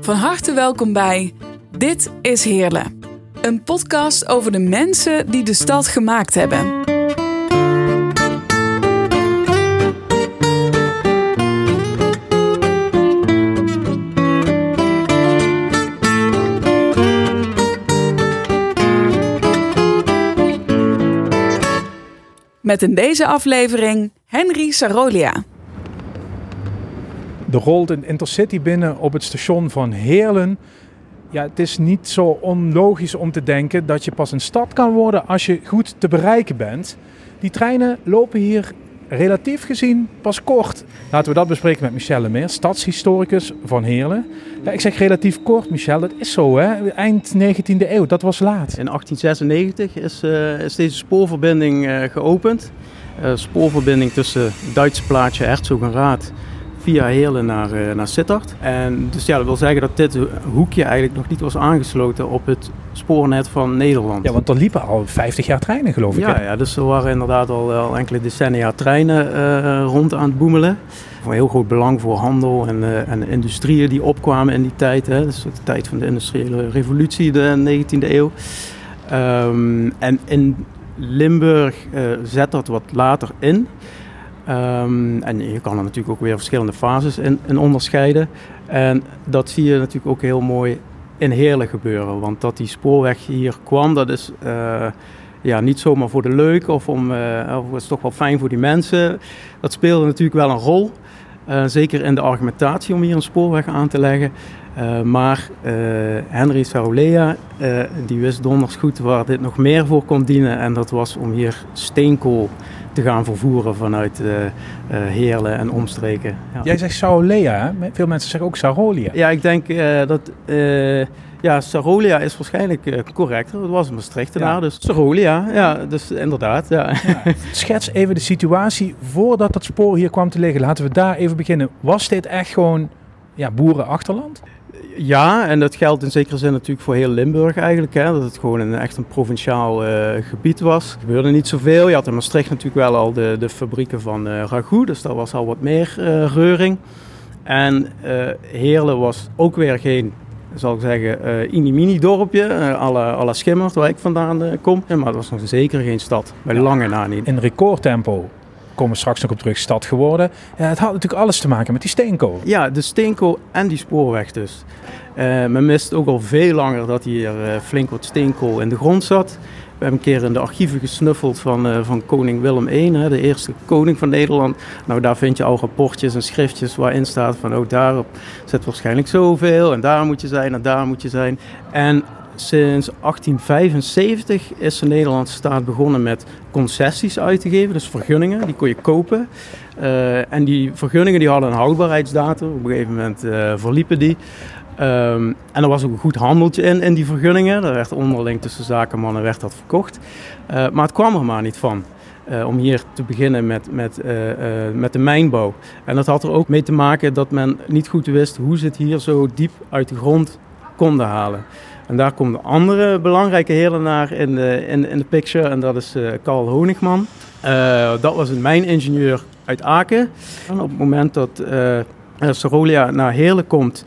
Van harte welkom bij Dit is Heerlen. Een podcast over de mensen die de stad gemaakt hebben. Met in deze aflevering Henry Sarolia. Er rolt een intercity binnen op het station van Heerlen. Ja, het is niet zo onlogisch om te denken dat je pas een stad kan worden als je goed te bereiken bent. Die treinen lopen hier relatief gezien pas kort. Laten we dat bespreken met Michel Lemeer, stadshistoricus van Heerlen. Ja, ik zeg relatief kort, Michel, dat is zo hè. Eind 19e eeuw, dat was laat. In 1896 is, uh, is deze spoorverbinding uh, geopend. Uh, spoorverbinding tussen het Duitse plaatsje Herzogenrath via Heerlen naar, uh, naar Sittard. En dus ja, dat wil zeggen dat dit hoekje eigenlijk nog niet was aangesloten op het spoornet van Nederland. Ja, want er liepen al 50 jaar treinen, geloof ik. Ja, hè? ja dus er waren inderdaad al, al enkele decennia treinen uh, rond aan het boemelen. Voor heel groot belang voor handel en, uh, en industrieën die opkwamen in die tijd. Hè. Dus de tijd van de industriële revolutie, de 19e eeuw. Um, en in Limburg zet dat wat later in. Um, en je kan er natuurlijk ook weer verschillende fases in, onderscheiden. En dat zie je natuurlijk ook heel mooi in Heerlen gebeuren. Want dat die spoorweg hier kwam, dat is uh, ja, niet zomaar voor de leuk of, om, uh, of is toch wel fijn voor die mensen. Dat speelde natuurlijk wel een rol. Uh, zeker in de argumentatie om hier een spoorweg aan te leggen. Maar uh, Henry Sarolea, die wist donders goed waar dit nog meer voor kon dienen. En dat was om hier steenkool te gaan vervoeren vanuit Heerlen en omstreken. Ja. Jij zegt Sarolea, hè? veel mensen zeggen ook Sarolia. Ja, ik denk dat... ja, Sarolia is waarschijnlijk correcter. Het was een Maastrichtenaar, ja. dus Sarolia. Ja, dus inderdaad. Ja. Ja. Schets even de situatie voordat dat spoor hier kwam te liggen. Laten we daar even beginnen. Was dit echt gewoon ja, boerenachterland? Ja, en dat geldt in zekere zin natuurlijk voor heel Limburg eigenlijk. Hè, dat het gewoon een, echt een provinciaal uh, gebied was. Er gebeurde niet zoveel. Je had in Maastricht natuurlijk wel al de, de fabrieken van uh, Ragout. Dus daar was al wat meer uh, reuring. En Heerlen was ook weer geen, zal ik zeggen, mini-mini dorpje. à la Schimmert, waar ik vandaan kom. Ja, maar het was nog zeker geen stad. Bij lange na niet. In recordtempo komen we straks nog op terug, stad geworden. Ja, het had natuurlijk alles te maken met die steenkool. Ja, de steenkool en die spoorweg dus. Uh, men mist ook al veel langer dat hier uh, flink wat steenkool in de grond zat. We hebben een keer in de archieven gesnuffeld van, uh, van koning Willem I, de eerste koning van Nederland. Nou, daar vind je al rapportjes en schriftjes waarin staat van, oh, daarop zit waarschijnlijk zoveel en daar moet je zijn en daar moet je zijn. En Sinds 1875 is de Nederlandse staat begonnen met concessies uit te geven, dus vergunningen, die kon je kopen. Uh, en die vergunningen die hadden een houdbaarheidsdatum, op een gegeven moment uh, verliepen die. Um, en er was ook een goed handeltje in, in die vergunningen. Er werd onderling tussen zakenmannen werd dat verkocht. Uh, maar het kwam er maar niet van. Om hier te beginnen met, met, met de mijnbouw. En dat had er ook mee te maken dat men niet goed wist hoe ze het hier zo diep uit de grond konden halen. En daar komt een andere belangrijke heerlenaar in de, in, in de picture en dat is uh, Carl Honigman. Uh, dat was een mijningenieur uit Aken. En op het moment dat uh, Sarolia naar Heerlen komt,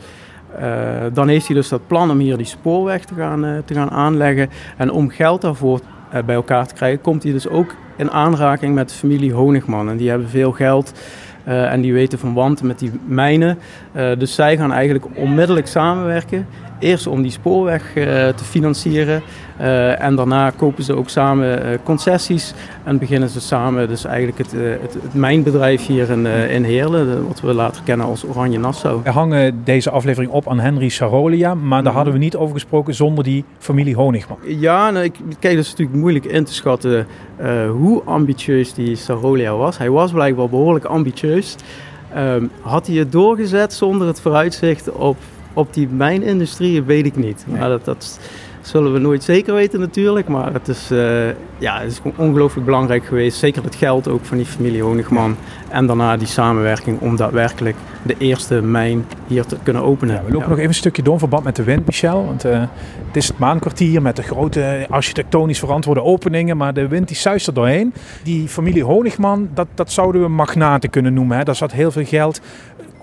dan heeft hij dus dat plan om hier die spoorweg te gaan, te gaan aanleggen. En om geld daarvoor bij elkaar te krijgen, komt hij dus ook in aanraking met de familie Honigman. En die hebben veel geld. En die weten van wanten met die mijnen. Dus zij gaan eigenlijk onmiddellijk samenwerken. Eerst om die spoorweg uh, te financieren. en daarna kopen ze ook samen concessies. En beginnen ze samen dus eigenlijk het, het, het mijnbedrijf hier in, in Heerlen. Wat we later kennen als Oranje Nassau. We hangen deze aflevering op aan Henry Sarolia. Maar daar hadden we niet over gesproken zonder die familie Honigman. Ja, nou, ik, kijk, dat is natuurlijk moeilijk in te schatten hoe ambitieus die Sarolia was. Hij was blijkbaar behoorlijk ambitieus. Um, had hij het doorgezet zonder het vooruitzicht op, op die mijnindustrie, weet ik niet. Maar dat, dat zullen we nooit zeker weten natuurlijk. Maar het is, uh, ja, het is ongelooflijk belangrijk geweest. Zeker het geld ook van die familie Honigman. En daarna die samenwerking om daadwerkelijk de eerste mijn hier te kunnen openen. Ja, we lopen ja. nog even een stukje door in verband met de wind, Michel. Want uh, het is het maankwartier met de grote architectonisch verantwoorde openingen. Maar de wind die suist er doorheen. Die familie Honigman, dat, dat zouden we magnaten kunnen noemen. Hè. Daar zat heel veel geld.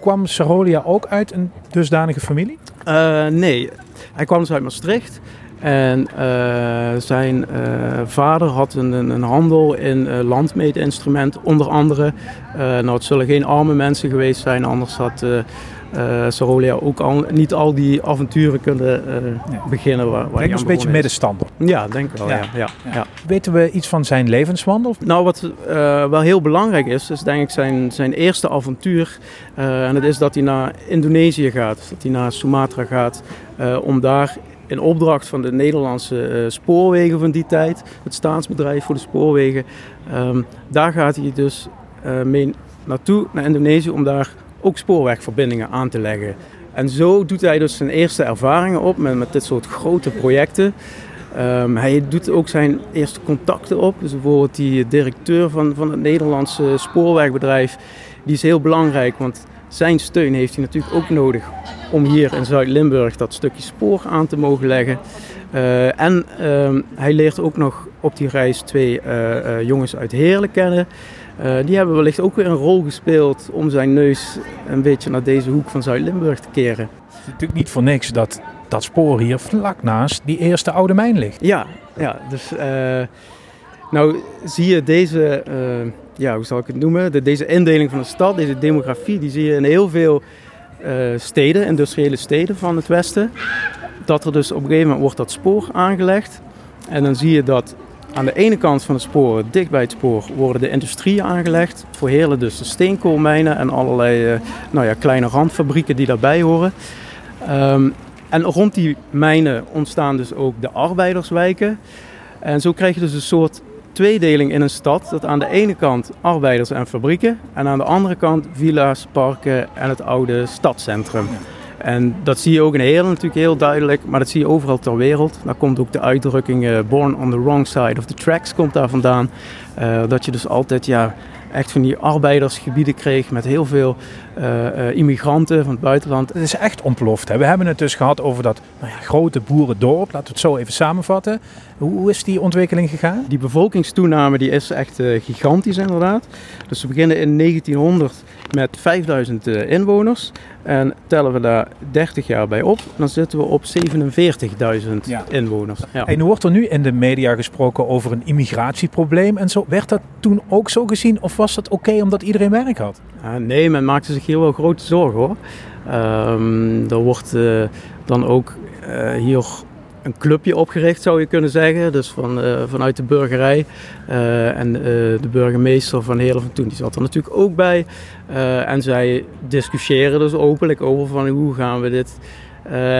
Kwam Sarolia ook uit een dusdanige familie? Uh, nee, hij kwam dus uit Maastricht. En uh, zijn uh, vader had een, een, handel in uh, landmeetinstrument, onder andere. nou, het zullen geen arme mensen geweest zijn, anders had uh, Sarolia ook al, niet al die avonturen kunnen uh, beginnen. Waar, waar Denk een beetje middenstander. Ja, denk wel. Ja. Ja, ja, ja. Weten we iets van zijn levenswandel? Nou, wat uh, wel heel belangrijk is, is denk ik zijn, zijn eerste avontuur. en dat is dat hij naar Indonesië gaat, dat hij naar Sumatra gaat, om daar in opdracht van de Nederlandse spoorwegen van die tijd, het staatsbedrijf voor de spoorwegen, um, daar gaat hij dus mee naartoe, naar Indonesië, om daar ook spoorwegverbindingen aan te leggen. En zo doet hij dus zijn eerste ervaringen op met, met dit soort grote projecten. Um, hij doet ook zijn eerste contacten op. Dus bijvoorbeeld die directeur van, van het Nederlandse spoorwegbedrijf. Die is heel belangrijk, want zijn steun heeft hij natuurlijk ook nodig om hier in Zuid-Limburg dat stukje spoor aan te mogen leggen. Uh, en um, hij leert ook nog op die reis twee uh, uh, jongens uit Heerlen kennen. Die hebben wellicht ook weer een rol gespeeld om zijn neus een beetje naar deze hoek van Zuid-Limburg te keren. Het is natuurlijk niet voor niks dat dat spoor hier vlak naast die eerste oude mijn ligt. Ja, ja dus nou zie je deze, ja, hoe zal ik het noemen, de, deze indeling van de stad, deze demografie, die zie je in heel veel steden, industriële steden van het westen. Dat er dus op een gegeven moment wordt dat spoor aangelegd. En dan zie je dat aan de ene kant van het spoor, dicht bij het spoor, worden de industrieën aangelegd. Voor Heerlen dus de steenkoolmijnen en allerlei uh, nou ja, kleine randfabrieken die daarbij horen. Um, en rond die mijnen ontstaan dus ook de arbeiderswijken. En zo krijg je dus een soort tweedeling in een stad. Dat aan de ene kant arbeiders en fabrieken en aan de andere kant villa's, parken en het oude stadscentrum. En dat zie je ook in Heerlen natuurlijk heel duidelijk, maar dat zie je overal ter wereld. Daar komt ook de uitdrukking uh, born on the wrong side of the tracks komt daar vandaan. Uh, dat je dus altijd ja, echt van die arbeidersgebieden kreeg met heel veel uh, immigranten van het buitenland. Het is echt ontploft. Hè? We hebben het dus gehad over dat nou ja, grote boerendorp. Laten we het zo even samenvatten. Hoe, hoe is die ontwikkeling gegaan? Die bevolkingstoename die is echt uh, gigantisch inderdaad. Dus we beginnen in 1900 met 5000 inwoners. En tellen we daar 30 jaar bij op, dan zitten we op 47.000 ja. inwoners. Ja. En wordt er nu in de media gesproken over een immigratieprobleem en zo. Werd dat toen ook zo gezien of was dat oké okay omdat iedereen werk had? Nee, men maakte zich hier wel grote zorgen hoor. Um, er wordt uh, dan ook uh, hier een clubje opgericht, zou je kunnen zeggen. Dus van, uh, vanuit de burgerij. En de burgemeester van Heerlen van toen, die zat er natuurlijk ook bij. en zij discussiëren dus openlijk over van hoe gaan we dit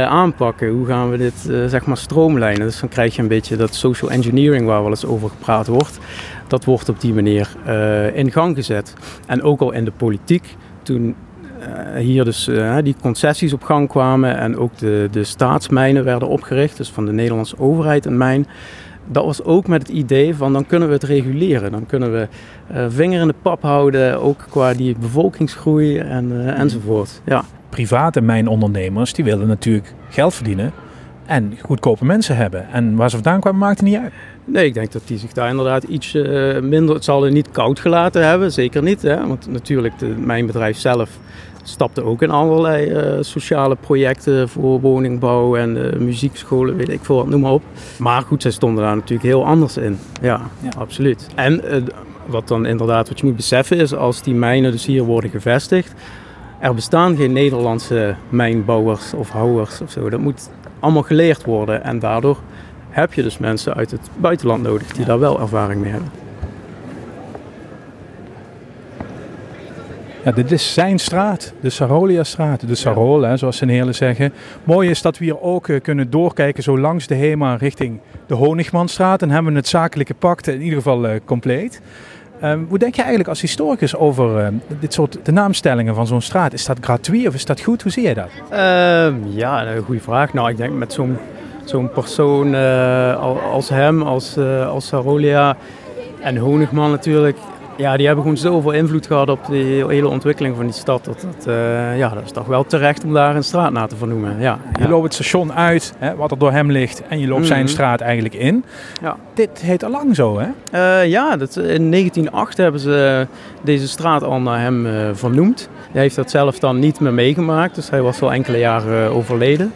aanpakken? Hoe gaan we dit zeg maar stroomlijnen? Dus dan krijg je een beetje dat social engineering waar wel eens over gepraat wordt. Dat wordt op die manier in gang gezet. En ook al in de politiek, toen hier dus die concessies op gang kwamen en ook de, de staatsmijnen werden opgericht, dus van de Nederlandse overheid een mijn. Dat was ook met het idee van dan kunnen we het reguleren. Dan kunnen we vinger in de pap houden, ook qua die bevolkingsgroei en, enzovoort. Ja. Private mijnondernemers die willen natuurlijk geld verdienen en goedkope mensen hebben. En waar ze vandaan kwamen maakte niet uit. Nee, ik denk dat die zich daar inderdaad iets uh, minder... Het zal er niet koud gelaten hebben, zeker niet. Hè? Want natuurlijk, de, mijn bedrijf zelf stapte ook in allerlei uh, sociale projecten voor woningbouw en uh, muziekscholen, weet ik veel, noem maar op. Maar goed, zij stonden daar natuurlijk heel anders in. Ja, ja. absoluut. En wat dan inderdaad, wat je moet beseffen is, als die mijnen dus hier worden gevestigd, er bestaan geen Nederlandse mijnbouwers of houwers of zo. Dat moet allemaal geleerd worden en daardoor heb je dus mensen uit het buitenland nodig die ja. daar wel ervaring mee hebben. Ja, dit is zijn straat, de Sarolia-straat, de Sarol, hè, zoals ze in Heerlen zeggen. Mooi is dat we hier ook uh, kunnen doorkijken zo langs de Hema richting de Honigmanstraat. En hebben we het zakelijke pact in ieder geval uh, compleet. Um, hoe denk je eigenlijk als historicus over uh, dit soort de naamstellingen van zo'n straat? Is dat gratuit of is dat goed? Hoe zie jij dat? ja, een goede vraag. Nou, ik denk met zo'n zo'n persoon als hem, als, als Sarolia en Honigman natuurlijk Ja, die hebben gewoon zoveel invloed gehad op de hele ontwikkeling van die stad. Dat, dat, uh, ja, dat is toch wel terecht om daar een straat na te vernoemen. Ja, je ja. loopt het station uit, hè, wat er door hem ligt, en je loopt zijn Mhm. straat eigenlijk in. Ja. Dit heet al lang zo, hè? Eh, ja, dat, in 1908 hebben ze deze straat al naar hem eh, vernoemd. Hij heeft dat zelf dan niet meer meegemaakt, dus hij was al enkele jaren eh, overleden.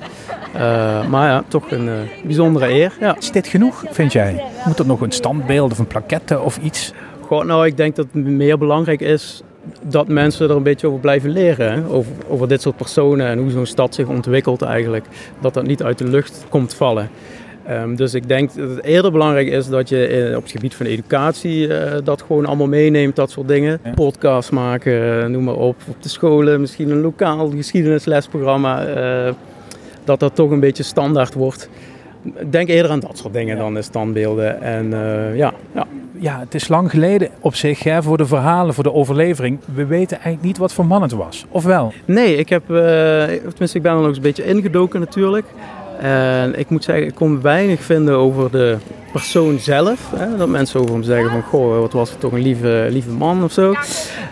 Eh, maar ja, toch een eh, bijzondere eer. Ja. Is dit genoeg, vind jij? Moet er nog een standbeeld of een plaquette of iets? Nou, ik denk dat het meer belangrijk is dat mensen er een beetje over blijven leren. Hè? Over, over dit soort personen en hoe zo'n stad zich ontwikkelt eigenlijk. Dat dat niet uit de lucht komt vallen. Ehm, dus ik denk dat het eerder belangrijk is dat je in- op het gebied van educatie eh, dat gewoon allemaal meeneemt, dat soort dingen. Ja. Podcasts maken, eh, noem maar op. Op de scholen, misschien een lokaal geschiedenislesprogramma. eh, dat dat toch een beetje standaard wordt. Denk eerder aan dat soort dingen dan de standbeelden. En eh, ja, ja, Ja, het is lang geleden op zich, voor de verhalen, voor de overlevering. We weten eigenlijk niet wat voor man het was. Of wel? Nee, ik heb, eh, tenminste ik ben er nog eens een beetje ingedoken natuurlijk. En ik moet zeggen, ik kon weinig vinden over de persoon zelf. Hè? Dat mensen over hem zeggen van, goh, wat was het toch een lieve, lieve man of zo.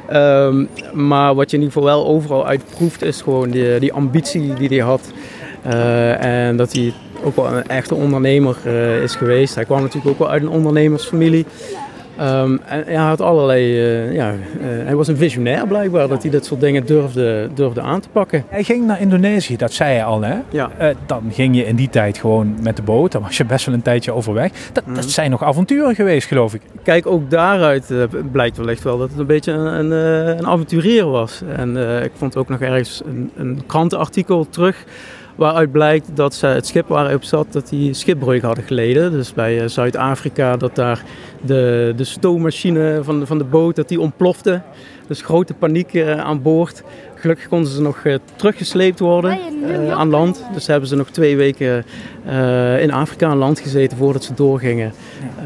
Ehm, maar wat je in ieder geval wel overal uitproeft is gewoon die, die ambitie die hij had. Eh, en dat hij ook wel een echte ondernemer eh, is geweest. Hij kwam natuurlijk ook wel uit een ondernemersfamilie. Ehm, en hij had allerlei, eh, ja, hij was een visionair blijkbaar dat hij dit soort dingen durfde, durfde aan te pakken. Hij ging naar Indonesië, dat zei hij al, hè? Ja. Dan ging je in die tijd gewoon met de boot. Dan was je best wel een tijdje overweg. Dat, dat Mhm. zijn nog avonturen geweest, geloof ik. Kijk, ook daaruit blijkt wellicht wel dat het een beetje een, een, een avonturier was. En ik vond ook nog ergens een, een krantenartikel terug waaruit blijkt dat ze, het schip waar hij op zat, dat die schipbreuk hadden geleden. Dus bij eh, Zuid-Afrika, dat daar de, de stoommachine van de, van de boot, dat die ontplofte. Dus grote paniek eh, aan boord. Gelukkig konden ze nog eh, teruggesleept worden aan land. Dus hebben ze nog twee weken eh, in Afrika aan land gezeten voordat ze doorgingen eh,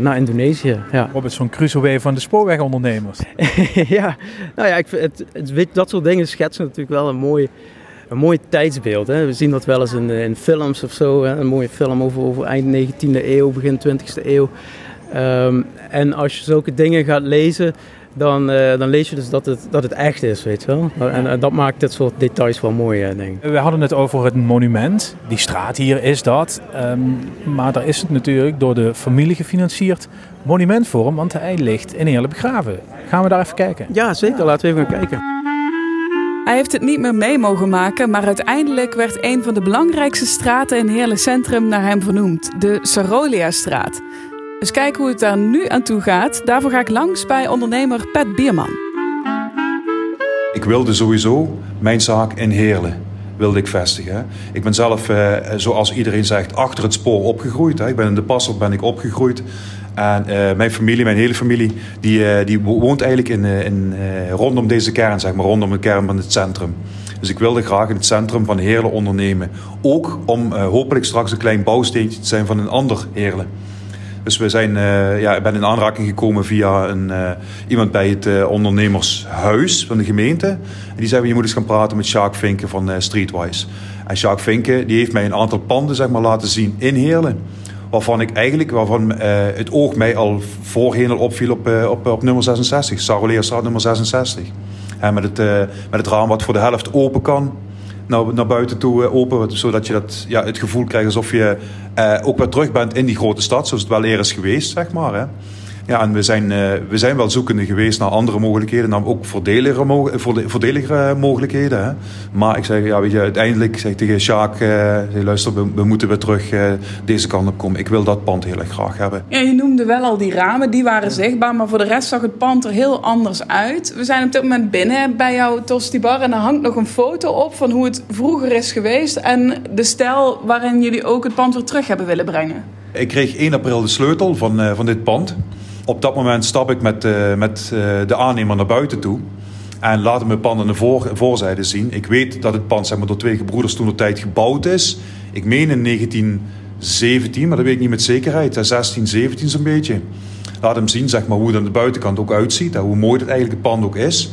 naar Indonesië. Ja. Robinson Crusoe van de spoorwegondernemers. ja, nou ja, ik vind het, dat soort dingen schetsen natuurlijk wel een mooi, een mooi tijdsbeeld. Hè. We zien dat wel eens in, in films of zo. Hè. Een mooie film over, over eind 19e eeuw, begin 20e eeuw. Ehm, en als je zulke dingen gaat lezen, dan, eh, dan lees je dus dat het, dat het echt is, weet je wel. En, eh, dat maakt dit soort details wel mooi, eh, denk ik. We hadden het over het monument. Die straat hier is dat. Ehm, maar daar is het natuurlijk door de familie gefinancierd monument voor hem. Want hij ligt in Heerlen begraven. Gaan we daar even kijken? Ja, zeker. Laten we even gaan kijken. Hij heeft het niet meer mee mogen maken, maar uiteindelijk werd een van de belangrijkste straten in Heerlen Centrum naar hem vernoemd, de Sarolia-straat. Dus kijk hoe het daar nu aan toe gaat. Daarvoor ga ik langs bij ondernemer Pat Bierman. Ik wilde sowieso mijn zaak in Heerlen wilde ik vestigen. Ik ben zelf, eh, zoals iedereen zegt, achter het spoor opgegroeid. Ik ben in de Passer ben ik opgegroeid. En eh, mijn familie, mijn hele familie, die, eh, die wo- woont eigenlijk in, eh, in, rondom deze kern, zeg maar, rondom de kern van het centrum. Dus ik wilde graag in het centrum van Heerlen ondernemen. Ook om hopelijk straks een klein bouwsteentje te zijn van een ander Heerlen. Dus we zijn, ja, ik ben in aanraking gekomen via een, iemand bij het ondernemershuis van de gemeente. En die zei, je moet eens gaan praten met Sjaak Vinken van Streetwise. En Sjaak Vinken die heeft mij een aantal panden zeg maar, laten zien in Heerlen. Waarvan ik eigenlijk, waarvan eh, het oog mij al voorheen al opviel op, eh, op, op nummer 66. Saroleerstraat nummer 66. En met, het, eh, met het raam wat voor de helft open kan naar, naar buiten toe open. Zodat je dat, ja, het gevoel krijgt alsof je ook weer terug bent in die grote stad. Zoals het wel eerder is geweest, zeg maar. Hè. Ja, en we zijn, eh, we zijn wel zoekende geweest naar andere mogelijkheden. Naar ook voordeligere, voordeligere mogelijkheden. Hè. Maar ik zeg, ja, weet je, uiteindelijk zeg ik tegen Sjaak... eh, luister, we, we moeten weer terug eh, deze kant op komen. Ik wil dat pand heel erg graag hebben. Ja, je noemde wel al die ramen, die waren zichtbaar, maar voor de rest zag het pand er heel anders uit. We zijn op dit moment binnen bij jouw Tosti Bar en er hangt nog een foto op van hoe het vroeger is geweest en de stijl waarin jullie ook het pand weer terug hebben willen brengen. Ik kreeg 1 april de sleutel van, van dit pand. Op dat moment stap ik met, eh, met eh, de aannemer naar buiten toe. En laat hem het pand aan de voor, voorzijde zien. Ik weet dat het pand zeg maar, door twee gebroeders toen de tijd gebouwd is. Ik meen in 1917, maar dat weet ik niet met zekerheid. Eh, 16, 17 zo'n beetje. Laat hem zien zeg maar, hoe het aan de buitenkant ook uitziet. Hoe mooi het eigenlijk het pand ook is.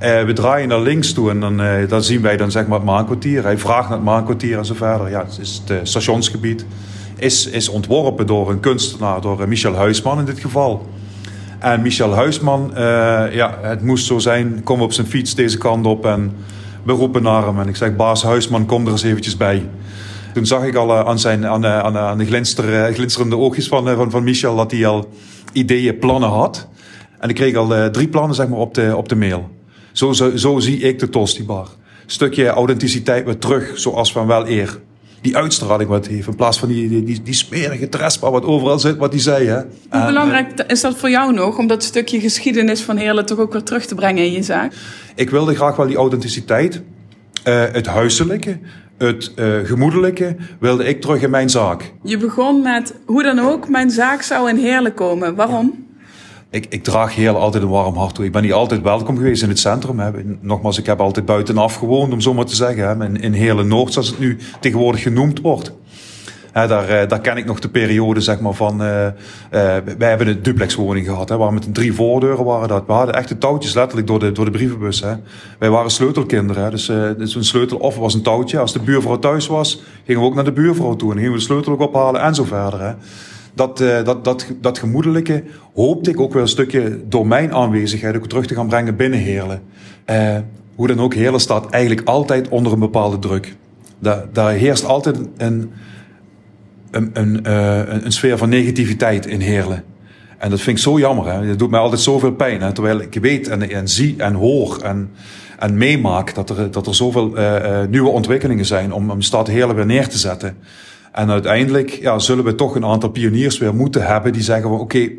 Eh, we draaien naar links toe en dan, eh, dan zien wij dan, zeg maar, het maankwartier. Hij vraagt naar het maankwartier en zo verder. Ja, het is het eh, stationsgebied is, is ontworpen door een kunstenaar, door eh, Michel Huisman in dit geval. En Michel Huisman, eh, ja, het moest zo zijn. Kom op zijn fiets deze kant op en we roepen naar hem. En ik zeg, baas Huisman, kom er eens eventjes bij. Toen zag ik al aan, zijn, aan, aan, aan de glinster, glinsterende oogjes van, van, van Michel dat hij al ideeën, plannen had. En ik kreeg al drie plannen zeg maar, op, de, op de mail. Zo, zo, zo zie ik de Tostibar. Stukje authenticiteit weer terug, zoals van wel eer. Die uitstraling wat heeft, in plaats van die, die, die, smerige trespa wat overal zit, wat hij zei. Hè. Hoe belangrijk is dat voor jou nog, om dat stukje geschiedenis van Heerlen toch ook weer terug te brengen in je zaak? Ik wilde graag wel die authenticiteit, uh, het huiselijke, het uh, gemoedelijke wilde ik terug in mijn zaak. Je begon met hoe dan ook, mijn zaak zou in Heerlen komen. Waarom? Ik, ik draag heel altijd een warm hart toe. Ik ben hier altijd welkom geweest in het centrum. Hè. Nogmaals, ik heb altijd buitenaf gewoond, om zo maar te zeggen. Hè. In, hele Noord, zoals het nu tegenwoordig genoemd wordt. Daar, eh, daar ken ik nog de periode zeg maar, van... Uh, uh, wij hebben een duplexwoning gehad, hè, waar met drie voordeuren waren dat. We hadden echt de touwtjes letterlijk door de, door de brievenbus. Hè. Wij waren sleutelkinderen. Hè. Dus, dus een sleutel of was een touwtje. Als de buurvrouw thuis was, gingen we ook naar de buurvrouw toe. En gingen we de sleutel ook ophalen en zo verder. Hè dat, uh, dat, dat, dat gemoedelijke hoopte ik ook wel een stukje door mijn aanwezigheid ook terug te gaan brengen binnen Heerlen. Uh, hoe dan ook, Heerlen staat eigenlijk altijd onder een bepaalde druk. Daar, daar heerst altijd een, een, een, uh, een, sfeer van negativiteit in Heerlen. En dat vind ik zo jammer. Hè. Dat doet mij altijd zoveel pijn. Terwijl ik weet en, en zie en hoor en, en meemaak dat er, dat er zoveel nieuwe ontwikkelingen zijn om een stad Heerlen weer neer te zetten. En uiteindelijk ja, zullen we toch een aantal pioniers weer moeten hebben die zeggen: oké, okay,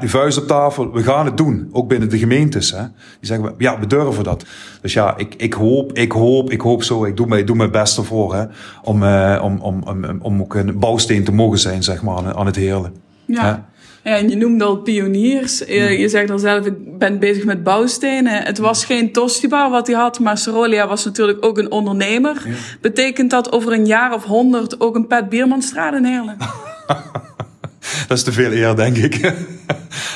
die vuist op tafel, we gaan het doen. Ook binnen de gemeentes. Hè. Die zeggen: ja, we durven dat. Dus ja, ik, ik hoop, ik hoop, ik hoop zo. Ik doe, mijn, doe mijn best ervoor hè, om, uh, om, om, om, om ook een bouwsteen te mogen zijn zeg maar, aan, aan het Heerlen. Ja. Ja, en je noemde al pioniers. Je, je zegt al zelf, ik ben bezig met bouwstenen. Het was geen Tostibar wat hij had, maar Sorolia was natuurlijk ook een ondernemer. Betekent dat over een jaar of honderd ook een Pet Biermanstraat in Heerlen? dat is te veel eer, denk ik.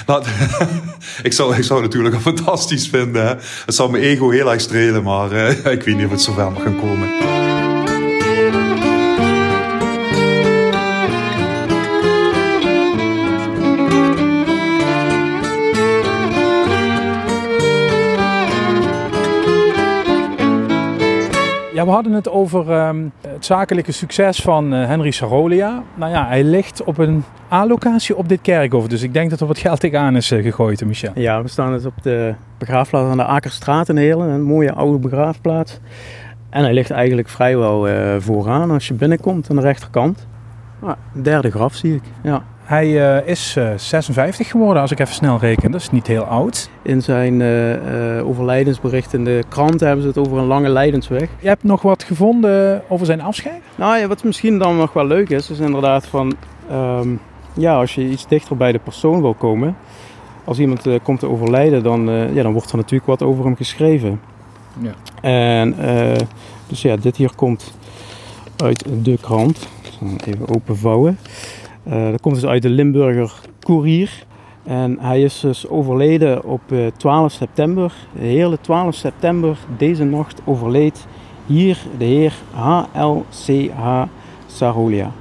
ik, zou, ik zou het natuurlijk fantastisch vinden. Het zou mijn ego heel erg strelen, maar uh, ik weet niet of het zover mag gaan komen. We hadden het over um, het zakelijke succes van uh, Henry Sarolia. Nou ja, hij ligt op een A-locatie op dit kerkhof. Dus ik denk dat er wat geld tegenaan is uh, gegooid, Michel. Ja, we staan dus op de begraafplaats aan de Akerstraat in Heerlen. Een mooie oude begraafplaats. En hij ligt eigenlijk vrijwel vooraan als je binnenkomt aan de rechterkant. Ah, derde graf zie ik, ja. Hij uh, is uh, 56 geworden, als ik even snel reken. Dat is niet heel oud. In zijn uh, overlijdensbericht in de krant hebben ze het over een lange lijdensweg. Je hebt nog wat gevonden over zijn afscheid? Nou ja, wat misschien dan nog wel leuk is, is inderdaad van... Um, ja, als je iets dichter bij de persoon wil komen... Als iemand komt te overlijden, dan, ja, dan wordt er natuurlijk wat over hem geschreven. Ja. En dus ja, dit hier komt uit de krant. Even openvouwen. Uh, dat komt dus uit de Limburger Courier. En hij is dus overleden op 12 eh, september. De hele 12 september, deze nacht, overleed hier de heer H.L.C.H. Sarolia.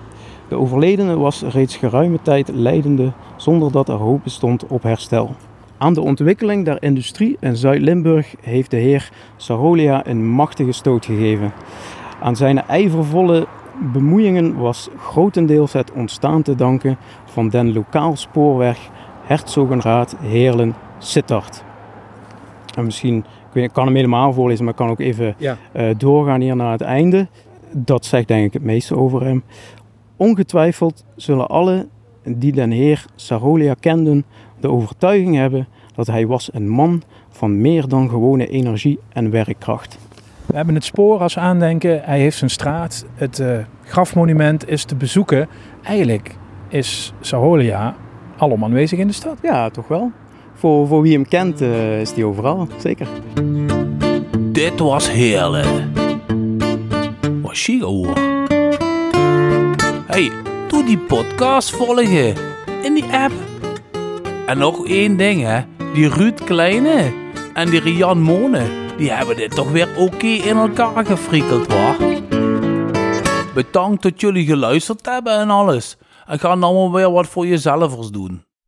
De overledene was reeds geruime tijd leidende zonder dat er hoop bestond op herstel. Aan de ontwikkeling der industrie in Zuid-Limburg heeft de heer Sarolia een machtige stoot gegeven. Aan zijn ijvervolle bemoeiingen was grotendeels het ontstaan te danken van den lokaal spoorweg Herzogenraad Heerlen Sittard. En misschien, ik, weet, ik kan hem helemaal voorlezen, maar ik kan ook even ja. uh, doorgaan hier naar het einde. Dat zegt denk ik het meeste over hem. Ongetwijfeld zullen alle die den heer Sarolia kenden de overtuiging hebben dat hij was een man van meer dan gewone energie en werkkracht. We hebben het spoor als aandenken. Hij heeft zijn straat. Het uh, grafmonument is te bezoeken. Eigenlijk is Saholia alom aanwezig in de stad. Ja, toch wel. Voor, voor wie hem kent uh, is hij overal, zeker. Dit was heerlijk. Was hoor. Hey, doe die podcast volgen in die app. En nog één ding hè, die Ruud Kleine en die Rian Monen die hebben dit toch weer oké in elkaar gefrikkeld, waar? Bedankt dat jullie geluisterd hebben en alles. En ga nou maar weer wat voor jezelf doen.